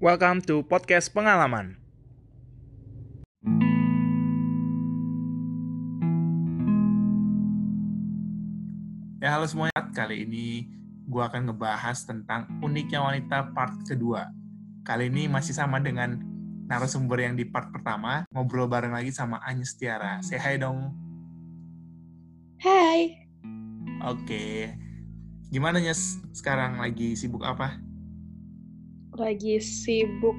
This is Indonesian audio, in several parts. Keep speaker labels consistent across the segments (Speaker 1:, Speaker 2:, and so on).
Speaker 1: Welcome to podcast pengalaman. Ya halo semuanya, kali ini gue akan ngebahas tentang uniknya wanita part kedua. Kali ini masih sama dengan narasumber yang di part pertama, ngobrol bareng lagi sama Anyes Tiara. Say hi dong.
Speaker 2: Hai.
Speaker 1: Oke. Gimana Nyes? Sekarang lagi sibuk apa?
Speaker 2: Lagi sibuk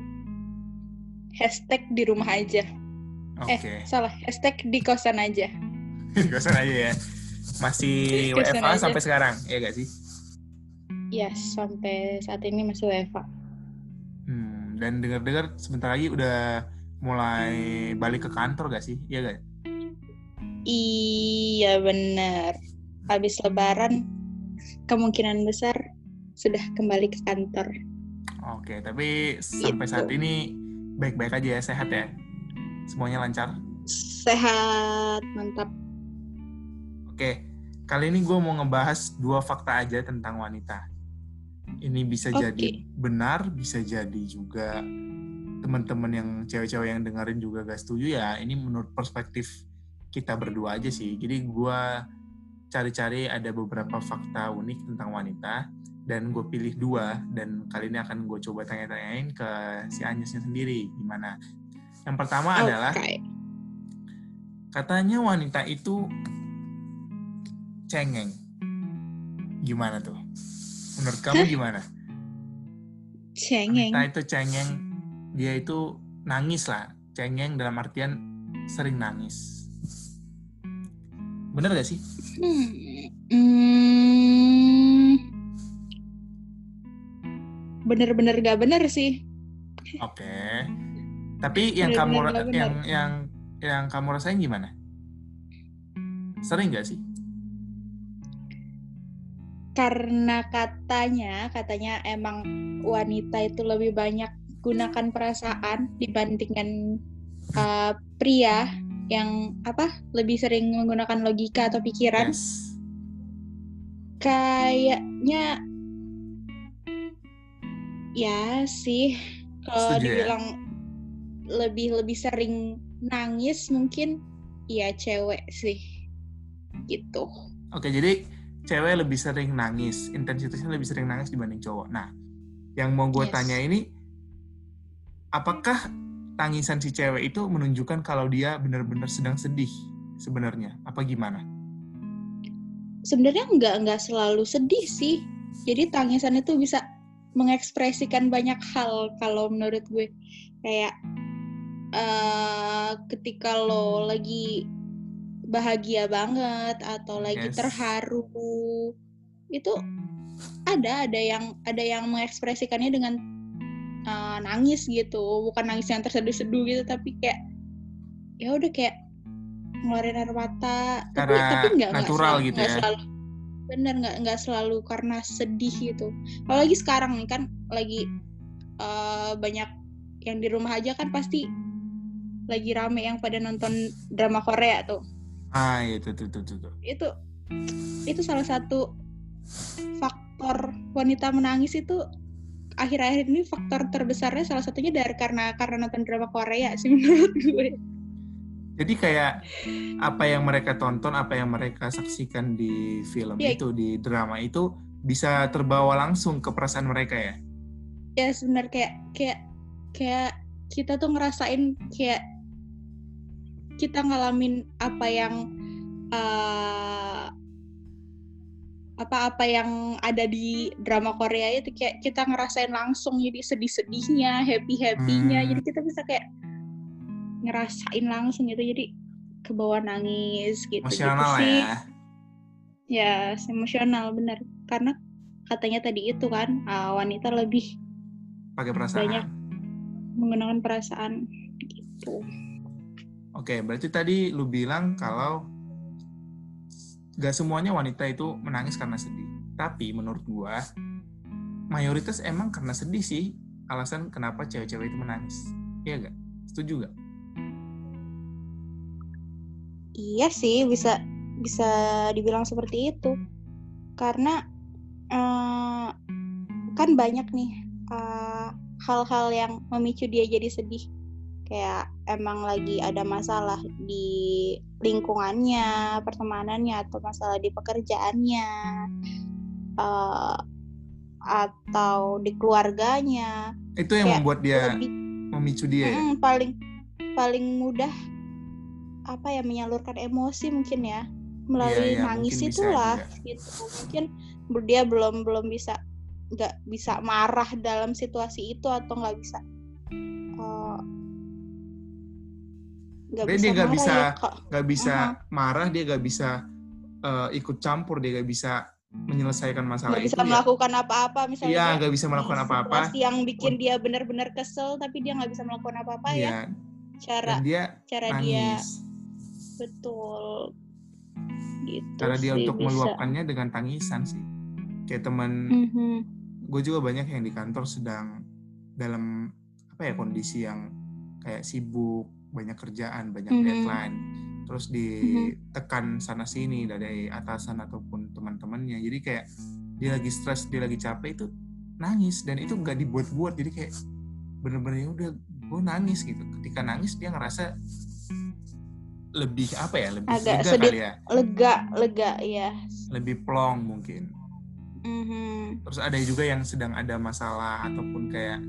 Speaker 2: hashtag di rumah aja.
Speaker 1: Oke.
Speaker 2: Eh, salah. Hashtag di kosan aja.
Speaker 1: Kosan aja ya. Masih WFA
Speaker 2: aja.
Speaker 1: sampai sekarang, ya gak sih?
Speaker 2: Ya, sampai saat ini masih WFA.
Speaker 1: Hmm, dan dengar-dengar sebentar lagi udah mulai balik ke kantor gak sih? Iya gak?
Speaker 2: Iya, bener. Habis lebaran, kemungkinan besar sudah kembali ke kantor.
Speaker 1: Oke, tapi sampai
Speaker 2: Gitu.
Speaker 1: saat ini baik-baik aja ya, sehat ya? Semuanya lancar?
Speaker 2: Sehat, mantap.
Speaker 1: Oke, kali ini gue mau ngebahas dua fakta aja tentang wanita. Ini bisa
Speaker 2: Oke.
Speaker 1: jadi benar, bisa jadi juga teman-teman yang cewek-cewek yang dengerin juga gak setuju ya. Ini menurut perspektif kita berdua aja sih. Jadi gue cari-cari ada beberapa fakta unik tentang wanita dan gue pilih dua dan kali ini akan gue coba tanya-tanyain ke si Anyesnya sendiri gimana. Yang pertama adalah
Speaker 2: Oke.
Speaker 1: katanya wanita itu cengeng. Gimana tuh? Menurut kamu gimana?
Speaker 2: Cengeng.
Speaker 1: Wanita itu cengeng, dia itu nangis lah. Cengeng dalam artian sering nangis. Bener gak sih?
Speaker 2: Hmm. Hmm. Bener-bener gak bener sih.
Speaker 1: Oke. Tapi yang kamu
Speaker 2: nggak bener.
Speaker 1: yang yang yang kamu rasain gimana? Sering gak sih?
Speaker 2: karena katanya katanya emang wanita itu lebih banyak gunakan perasaan dibandingkan uh, pria yang apa lebih sering menggunakan logika atau pikiran
Speaker 1: Yes.
Speaker 2: kayaknya ya sih kalau
Speaker 1: ya?
Speaker 2: dibilang lebih lebih sering nangis mungkin ya cewek sih gitu
Speaker 1: Oke, jadi cewek lebih sering nangis, intensitasnya lebih sering nangis dibanding cowok. Nah, yang mau gue
Speaker 2: Yes.
Speaker 1: tanya ini, apakah tangisan si cewek itu menunjukkan kalau dia benar-benar sedang sedih sebenarnya? Apa gimana?
Speaker 2: sebenarnya nggak nggak selalu sedih sih. Jadi tangisan itu bisa mengekspresikan banyak hal kalau menurut gue kayak eh ketika lo lagi bahagia banget atau lagi
Speaker 1: Yes.
Speaker 2: terharu itu ada ada yang ada yang mengekspresikannya dengan eh, nangis gitu bukan nangis yang terseduh-seduh gitu tapi kayak ya udah kayak ngeluarin air mata tapi tapi nggak
Speaker 1: natural
Speaker 2: selalu-
Speaker 1: gitu
Speaker 2: nggak
Speaker 1: ya.
Speaker 2: selalu bener nggak nggak selalu karena sedih gitu apalagi sekarang nih kan lagi eh, banyak yang di rumah aja kan pasti lagi rame yang pada nonton drama Korea tuh
Speaker 1: Ah, itu tuh tuh. tuh.
Speaker 2: itu itu salah satu faktor wanita menangis itu akhir-akhir ini faktor terbesarnya salah satunya dari karena karena nonton drama Korea sih menurut gue
Speaker 1: Jadi kayak apa yang mereka tonton, apa yang mereka saksikan di film
Speaker 2: Iya.
Speaker 1: itu, di drama itu bisa terbawa langsung ke perasaan mereka ya.
Speaker 2: ya sebenarnya kayak kayak kayak kita tuh ngerasain kayak kita ngalamin apa yang eh, apa-apa yang ada di drama Korea itu kayak kita ngerasain langsung jadi sedih-sedihnya, happy-happynya.
Speaker 1: Hmm.
Speaker 2: Jadi kita bisa kayak ngerasain langsung gitu. Jadi ke bawah nangis gitu.
Speaker 1: Emosional
Speaker 2: gitu sih.
Speaker 1: ya.
Speaker 2: Ya, emosional bener. Karena katanya tadi itu kan uh, wanita lebih
Speaker 1: Pakai perasaan.
Speaker 2: Banyak. menggunakan perasaan gitu.
Speaker 1: Oke, berarti tadi lu bilang kalau gak semuanya wanita itu menangis karena sedih. Tapi menurut gua, mayoritas emang karena sedih sih alasan kenapa cewek-cewek itu menangis. Iya gak? Setuju gak?
Speaker 2: Iya sih bisa bisa dibilang seperti itu. Karena eh, kan banyak nih eh, hal-hal yang memicu dia jadi sedih. Kayak emang lagi ada masalah di lingkungannya pertemanannya atau masalah di pekerjaannya uh, atau di keluarganya.
Speaker 1: Itu yang membuat dia lebih, memicu dia
Speaker 2: mm, ya? paling paling mudah apa ya menyalurkan emosi mungkin ya. Melalui yeah, yeah, nangis itulah gitu. Mungkin dia belum belum bisa nggak bisa marah dalam situasi itu atau nggak bisa uh,
Speaker 1: nggak bisa dia nggak bisa ya, nggak bisa uh -huh. marah dia nggak bisa uh, ikut campur dia nggak bisa menyelesaikan masalah
Speaker 2: gak itu bisa ya. melakukan apa-apa misalnya
Speaker 1: iya nggak bisa melakukan apa-apa.
Speaker 2: yang bikin dia benar-benar kesel tapi dia nggak bisa melakukan apa-apa ya, ya cara
Speaker 1: Dan dia
Speaker 2: cara
Speaker 1: nangis.
Speaker 2: dia betul
Speaker 1: gitu cara dia untuk bisa. meluapkannya dengan tangisan sih kayak teman mm-hmm. gue juga banyak yang di kantor sedang dalam apa ya kondisi yang kayak sibuk banyak kerjaan banyak mm-hmm. deadline terus ditekan mm-hmm. sana sini dari atasan ataupun teman-temannya jadi kayak dia lagi stres dia lagi capek itu nangis dan itu nggak dibuat-buat jadi kayak bener-bener ya udah gue nangis gitu ketika nangis dia ngerasa lebih apa ya lebih
Speaker 2: agak lega sedih, kali ya lega lega ya
Speaker 1: lebih plong mungkin mm-hmm. terus ada juga yang sedang ada masalah ataupun kayak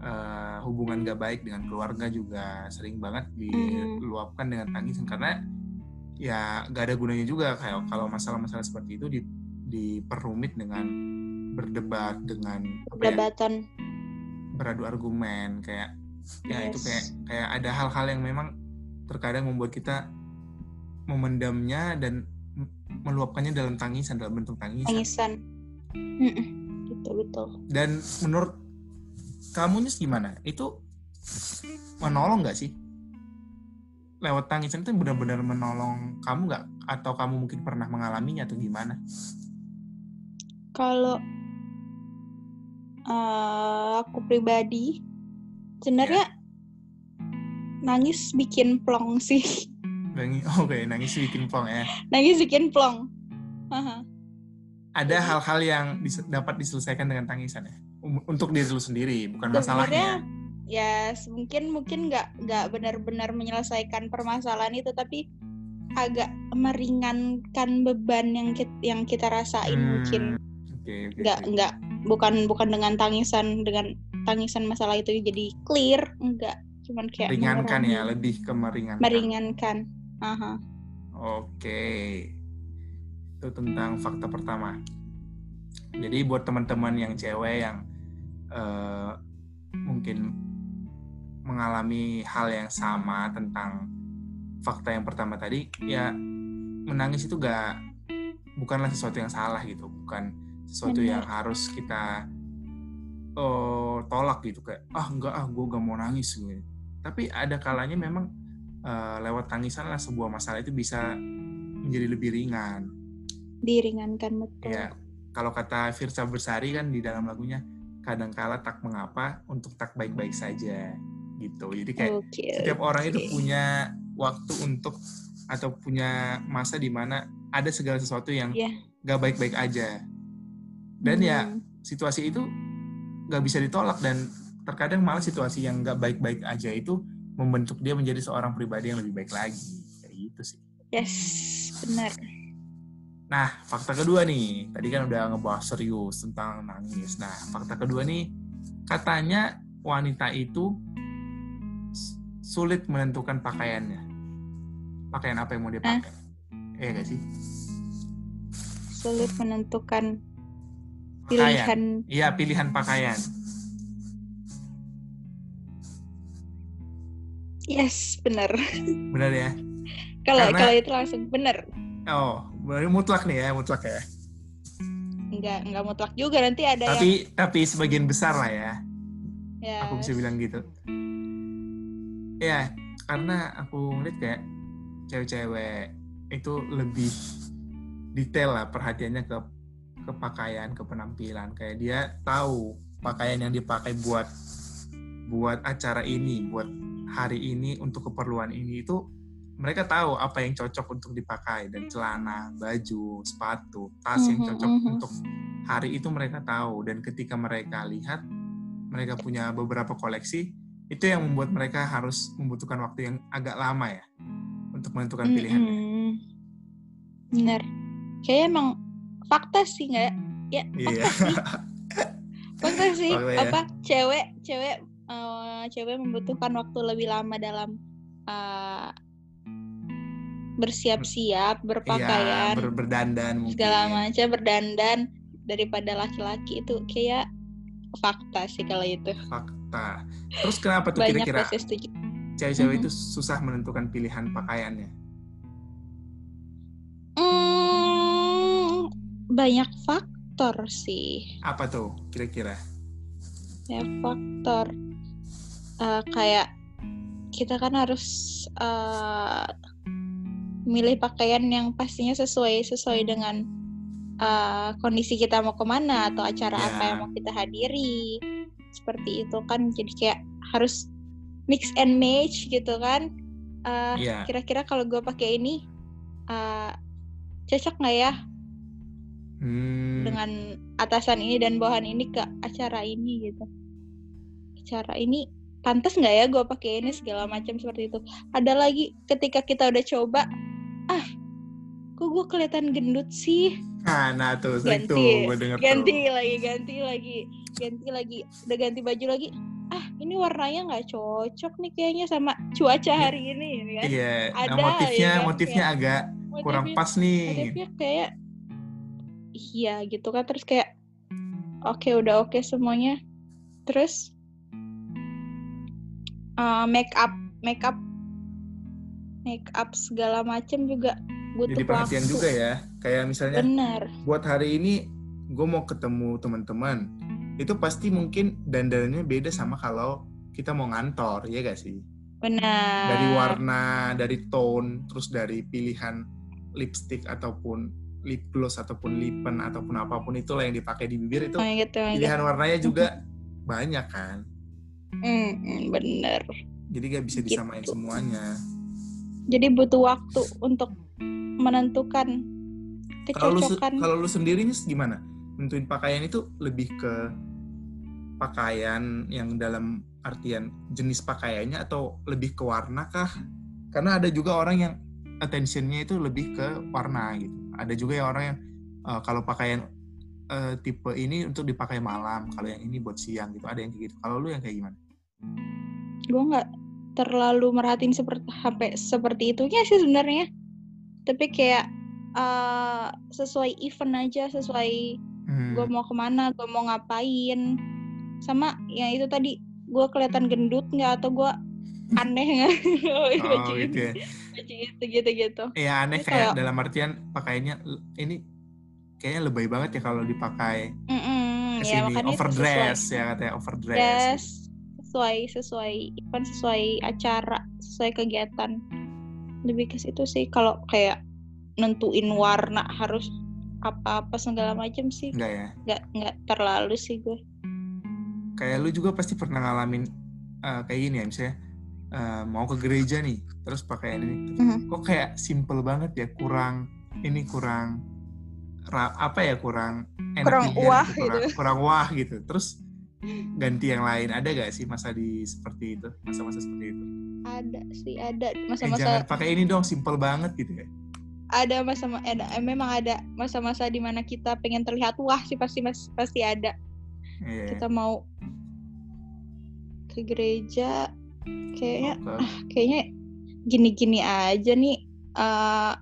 Speaker 1: uh, hubungan gak baik dengan keluarga juga sering banget diluapkan mm-hmm. dengan tangisan karena ya gak ada gunanya juga kayak kalau masalah-masalah seperti itu di diperumit dengan berdebat dengan
Speaker 2: perdebatan ya,
Speaker 1: beradu argumen kayak ya yes. itu kayak kayak ada hal-hal yang memang terkadang membuat kita memendamnya dan meluapkannya dalam tangisan dalam bentuk tangisan.
Speaker 2: Tangisan. Betul betul.
Speaker 1: Dan menurut kamu nih gimana? Itu menolong nggak sih? Lewat tangisan itu benar-benar menolong kamu nggak? Atau kamu mungkin pernah mengalaminya atau gimana?
Speaker 2: Kalau uh, aku pribadi, sebenarnya yeah nangis bikin plong sih.
Speaker 1: Nangis, oke, okay, nangis bikin plong ya.
Speaker 2: Nangis bikin plong. Uh-huh.
Speaker 1: Ada hal-hal yang dis- dapat diselesaikan dengan tangisan ya, um, untuk diri lu sendiri, bukan masalahnya.
Speaker 2: Ya, mungkin mungkin nggak nggak benar-benar menyelesaikan permasalahan itu, tapi agak meringankan beban yang kita, yang kita rasain hmm, mungkin. Okay, okay, nggak okay. nggak bukan bukan dengan tangisan dengan tangisan masalah itu jadi clear, enggak cuman kayak
Speaker 1: meringankan ya lebih ke meringankan.
Speaker 2: Meringankan Aha.
Speaker 1: oke. Itu tentang fakta pertama. Jadi buat teman-teman yang cewek yang uh, mungkin mengalami hal yang sama tentang fakta yang pertama tadi ya menangis itu gak bukanlah sesuatu yang salah gitu. Bukan sesuatu Benar. yang harus kita oh, tolak gitu. Kayak ah enggak ah gue gak mau nangis gitu tapi ada kalanya memang uh, lewat tangisan lah sebuah masalah itu bisa menjadi lebih ringan
Speaker 2: diringankan betul
Speaker 1: ya kalau kata Firsa Bersari kan di dalam lagunya kadang kala tak mengapa untuk tak baik-baik saja gitu jadi kayak okay, setiap okay. orang itu punya waktu untuk atau punya masa di mana ada segala sesuatu yang yeah. gak baik-baik aja dan ya, hmm. ya situasi itu gak bisa ditolak dan terkadang malah situasi yang nggak baik-baik aja itu membentuk dia menjadi seorang pribadi yang lebih baik lagi. Kayak gitu sih.
Speaker 2: Yes benar.
Speaker 1: Nah fakta kedua nih. Tadi kan udah ngebahas serius tentang nangis. Nah fakta kedua nih katanya wanita itu sulit menentukan pakaiannya. Pakaian apa yang mau dia pakai? Eh? gak sih?
Speaker 2: Sulit menentukan pilihan.
Speaker 1: Iya pilihan pakaian
Speaker 2: Yes, benar.
Speaker 1: Benar ya.
Speaker 2: Kalau kalau itu langsung benar.
Speaker 1: Oh, berarti mutlak nih ya, mutlak ya.
Speaker 2: Enggak, enggak mutlak juga nanti ada
Speaker 1: Tapi yang... tapi sebagian besar lah ya. Ya. Aku bisa bilang gitu. Ya, karena aku ngeliat kayak cewek-cewek itu lebih detail lah perhatiannya ke ke pakaian, ke penampilan. Kayak dia tahu pakaian yang dipakai buat buat acara ini, buat hari ini untuk keperluan ini itu mereka tahu apa yang cocok untuk dipakai dan celana, baju, sepatu, tas yang mhm, cocok mm -hmm. untuk hari itu mereka tahu dan ketika mereka lihat mereka punya beberapa koleksi itu yang membuat mereka harus membutuhkan waktu yang agak lama ya untuk menentukan pilihan.
Speaker 2: Mm-mm. Bener. Kayaknya emang fakta sih nggak? Ya, fakta
Speaker 1: Iya.
Speaker 2: sih. Fakta sih.
Speaker 1: Ya.
Speaker 2: Apa? Cewek, cewek, eh, cewek membutuhkan waktu lebih lama dalam eh, bersiap-siap, berpakaian,
Speaker 1: ber- berdandan mungkin.
Speaker 2: segala macam, berdandan daripada laki-laki itu kayak fakta sih kalau itu.
Speaker 1: Fakta. Terus kenapa tuh kira-kira cewek-cewek
Speaker 2: Mhm.
Speaker 1: itu susah menentukan pilihan pakaiannya?
Speaker 2: Hmm, banyak faktor sih.
Speaker 1: Apa tuh kira-kira?
Speaker 2: ya faktor Eh, kayak kita kan harus eh, milih pakaian yang pastinya sesuai sesuai dengan eh, kondisi kita mau ke mana atau acara apa
Speaker 1: Ya.
Speaker 2: yang mau kita hadiri. Seperti itu kan jadi kayak harus mix and match gitu kan. Eh,
Speaker 1: Iya.
Speaker 2: kira-kira kalau gue pakai ini eh, cocok nggak ya?
Speaker 1: Hmm,
Speaker 2: dengan atasan ini dan bawahan ini ke acara ini gitu. Acara ini pantas nggak ya gue pakai ini segala macam seperti itu? Ada lagi ketika kita udah coba ah kok gue kelihatan gendut sih?
Speaker 1: Nah, nah tuh,
Speaker 2: Ganti,
Speaker 1: gue denger
Speaker 2: ganti
Speaker 1: tuh.
Speaker 2: lagi ganti lagi ganti lagi. Udah ganti baju lagi. Ah ini warnanya nggak cocok nih kayaknya sama cuaca hari ini ya kan?
Speaker 1: Iya, nah
Speaker 2: Ada,
Speaker 1: motifnya
Speaker 2: ya
Speaker 1: motifnya
Speaker 2: kayak-
Speaker 1: agak kurang
Speaker 2: Motifnya-
Speaker 1: pas nih.
Speaker 2: motifnya kayak iya gitu kan. Terus kayak oke udah oke semuanya. Terus uh, make up make up make up segala macam juga butuh
Speaker 1: Jadi perhatian
Speaker 2: waktu.
Speaker 1: juga ya. Kayak misalnya
Speaker 2: benar
Speaker 1: buat hari ini gue mau ketemu teman-teman. Itu pasti mungkin dandanannya beda sama kalau kita mau ngantor, ya gak sih?
Speaker 2: benar
Speaker 1: Dari warna, dari tone, terus dari pilihan lipstick ataupun lip gloss ataupun lipen ataupun apa pun itulah yang dipakai di bibir itu
Speaker 2: Oh, gitu, gitu.
Speaker 1: pilihan warnanya juga banyak kan.
Speaker 2: Mm, bener
Speaker 1: Jadi gak bisa disamain
Speaker 2: Gitu.
Speaker 1: semuanya.
Speaker 2: jadi butuh waktu untuk menentukan
Speaker 1: lu
Speaker 2: kecocokan
Speaker 1: kalau lu sendiri nih gimana? Nentuin pakaian itu lebih ke pakaian yang dalam artian jenis pakaiannya atau lebih ke warna kah? Karena ada juga orang yang attentionnya itu lebih ke warna gitu. Ada juga yang orang yang eh, kalau pakaian eh, tipe ini untuk dipakai malam, kalau yang ini buat siang gitu. Ada yang kayak gitu. Kalau lu yang kayak gimana?
Speaker 2: gue nggak terlalu merhatiin seperti sampai seperti itunya sih sebenarnya tapi kayak eh, sesuai event aja sesuai
Speaker 1: Hmm.
Speaker 2: gue mau ke mana gue mau ngapain sama ya itu tadi gue kelihatan gendut nggak atau gue aneh nggak
Speaker 1: Oh
Speaker 2: baju
Speaker 1: gitu
Speaker 2: ini
Speaker 1: ya.
Speaker 2: baju itu gitu gitu
Speaker 1: Ya aneh kayak
Speaker 2: kayak-
Speaker 1: dalam artian pakaiannya ini kayaknya lebay banget ya kalau dipakai
Speaker 2: Mm-mm,
Speaker 1: ke
Speaker 2: ya
Speaker 1: sini
Speaker 2: makanya itu
Speaker 1: overdress ya katanya overdress.
Speaker 2: Yes, sesuai sesuai event sesuai acara sesuai kegiatan lebih ke situ sih kalau kayak nentuin warna harus apa-apa segala macam sih
Speaker 1: Enggak ya.
Speaker 2: nggak nggak terlalu sih gue
Speaker 1: Kayak lu juga pasti pernah ngalamin eh, kayak gini ya misalnya eh, mau ke gereja nih terus pakaian ini
Speaker 2: Mhm.
Speaker 1: kok kayak simple banget ya kurang ini kurang ra- apa ya kurang
Speaker 2: Kurang wah
Speaker 1: kurang,
Speaker 2: gitu.
Speaker 1: kurang wah gitu terus ganti yang lain ada gak sih masa di seperti itu masa-masa seperti itu
Speaker 2: ada sih ada
Speaker 1: Eh,
Speaker 2: masa-masa
Speaker 1: jangan pakai ini dong simple banget gitu ya
Speaker 2: ada masa ada eh, memang ada masa-masa di mana kita pengen terlihat wah sih pasti mas pasti ada
Speaker 1: Iya.
Speaker 2: kita mau ke gereja kayaknya ah, kayaknya gini-gini aja nih eh,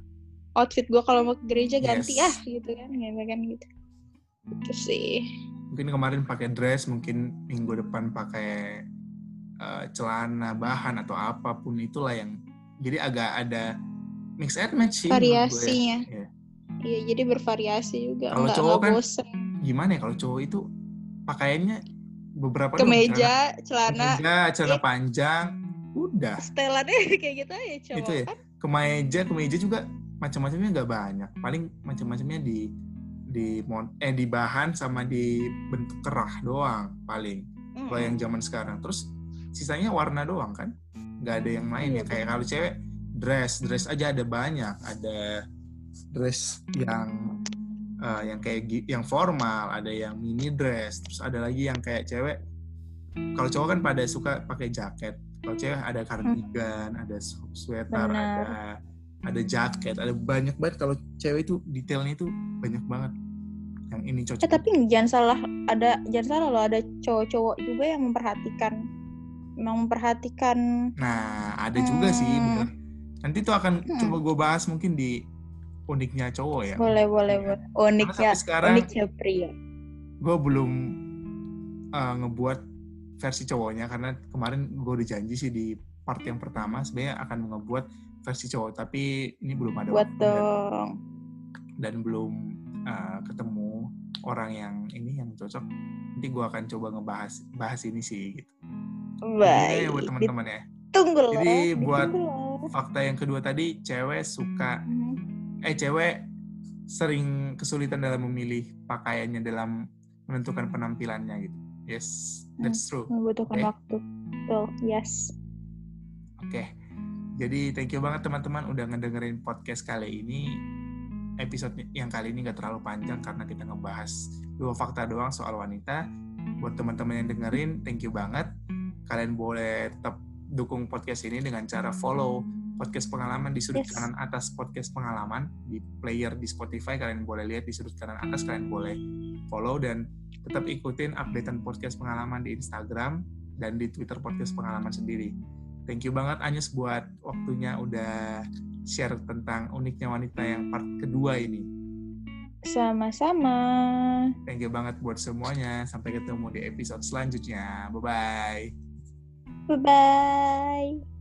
Speaker 2: outfit gue kalau mau ke gereja ganti
Speaker 1: Yes.
Speaker 2: ah gitu kan gitu kan gitu itu sih
Speaker 1: mungkin kemarin pakai dress mungkin minggu depan pakai eh, celana bahan atau apa pun itulah yang jadi agak ada mix and match sih ya.
Speaker 2: variasinya
Speaker 1: Iya.
Speaker 2: iya jadi bervariasi juga
Speaker 1: Kalau cowok kan
Speaker 2: bosen
Speaker 1: gimana ya kalau cowok itu pakaiannya beberapa
Speaker 2: kemeja
Speaker 1: celana,
Speaker 2: celana
Speaker 1: kemeja, celana
Speaker 2: eh.
Speaker 1: panjang udah
Speaker 2: setelannya kayak gitu aja cowok
Speaker 1: itu ya
Speaker 2: kan
Speaker 1: kemeja kemeja juga macam-macamnya nggak banyak. Paling macam-macamnya di di eh di bahan sama di bentuk kerah doang paling kalau yang zaman sekarang. Terus sisanya warna doang kan? Nggak ada yang lain ya.
Speaker 2: Iya,
Speaker 1: kayak kalau cewek dress dress aja ada banyak. Ada dress yang eh, yang kayak yang formal ada yang mini dress terus ada lagi yang kayak cewek. Kalau cowok kan pada suka pakai jaket. Kalau cewek ada cardigan ada su- sweater
Speaker 2: Benar.
Speaker 1: ada ada jaket ada banyak banget kalau cewek itu detailnya itu banyak banget yang ini cocok
Speaker 2: Eh tapi jangan salah ada jangan salah loh ada cowok-cowok juga yang memperhatikan memang memperhatikan
Speaker 1: Nah, ada juga sih,
Speaker 2: Hmm.
Speaker 1: bener. Nanti tuh akan
Speaker 2: Hmm.
Speaker 1: coba gue bahas mungkin di uniknya cowok ya.
Speaker 2: boleh boleh
Speaker 1: Iya.
Speaker 2: boleh uniknya
Speaker 1: sekarang-
Speaker 2: uniknya pria
Speaker 1: Gue belum uh, ngebuat versi cowoknya karena kemarin gue udah janji sih di part yang pertama sebenarnya akan ngebuat versi cowok, tapi ini belum ada
Speaker 2: buat
Speaker 1: dan,
Speaker 2: dong
Speaker 1: dan belum uh, ketemu orang yang ini yang cocok. Nanti gue akan coba ngebahas bahas ini sih. Gitu. Ini
Speaker 2: baik
Speaker 1: buat teman-teman ya.
Speaker 2: ditunggu loh
Speaker 1: Jadi buat-
Speaker 2: ditunggu.
Speaker 1: Fakta yang kedua tadi, cewek suka
Speaker 2: Mhm.
Speaker 1: eh cewek sering kesulitan dalam memilih pakaiannya dalam menentukan penampilannya gitu. Yes, that's true.
Speaker 2: membutuhkan
Speaker 1: Oke.
Speaker 2: waktu betul yes
Speaker 1: Oke. Jadi thank you banget teman-teman udah ngedengerin podcast kali ini. Episode yang kali ini gak terlalu panjang karena kita ngebahas dua fakta doang soal wanita. Buat teman-teman yang dengerin, thank you banget. Kalian boleh tetap dukung podcast ini dengan cara follow podcast pengalaman di sudut
Speaker 2: Yes.
Speaker 1: kanan atas podcast pengalaman di player di Spotify kalian boleh lihat di sudut kanan atas kalian boleh follow dan tetap ikutin updatean podcast pengalaman di Instagram dan di Twitter podcast pengalaman sendiri. Thank you banget Anyes buat waktunya udah share tentang uniknya wanita yang part kedua ini.
Speaker 2: sama-sama
Speaker 1: Thank you banget buat semuanya. Sampai ketemu di episode selanjutnya. Bye bye.
Speaker 2: bye bye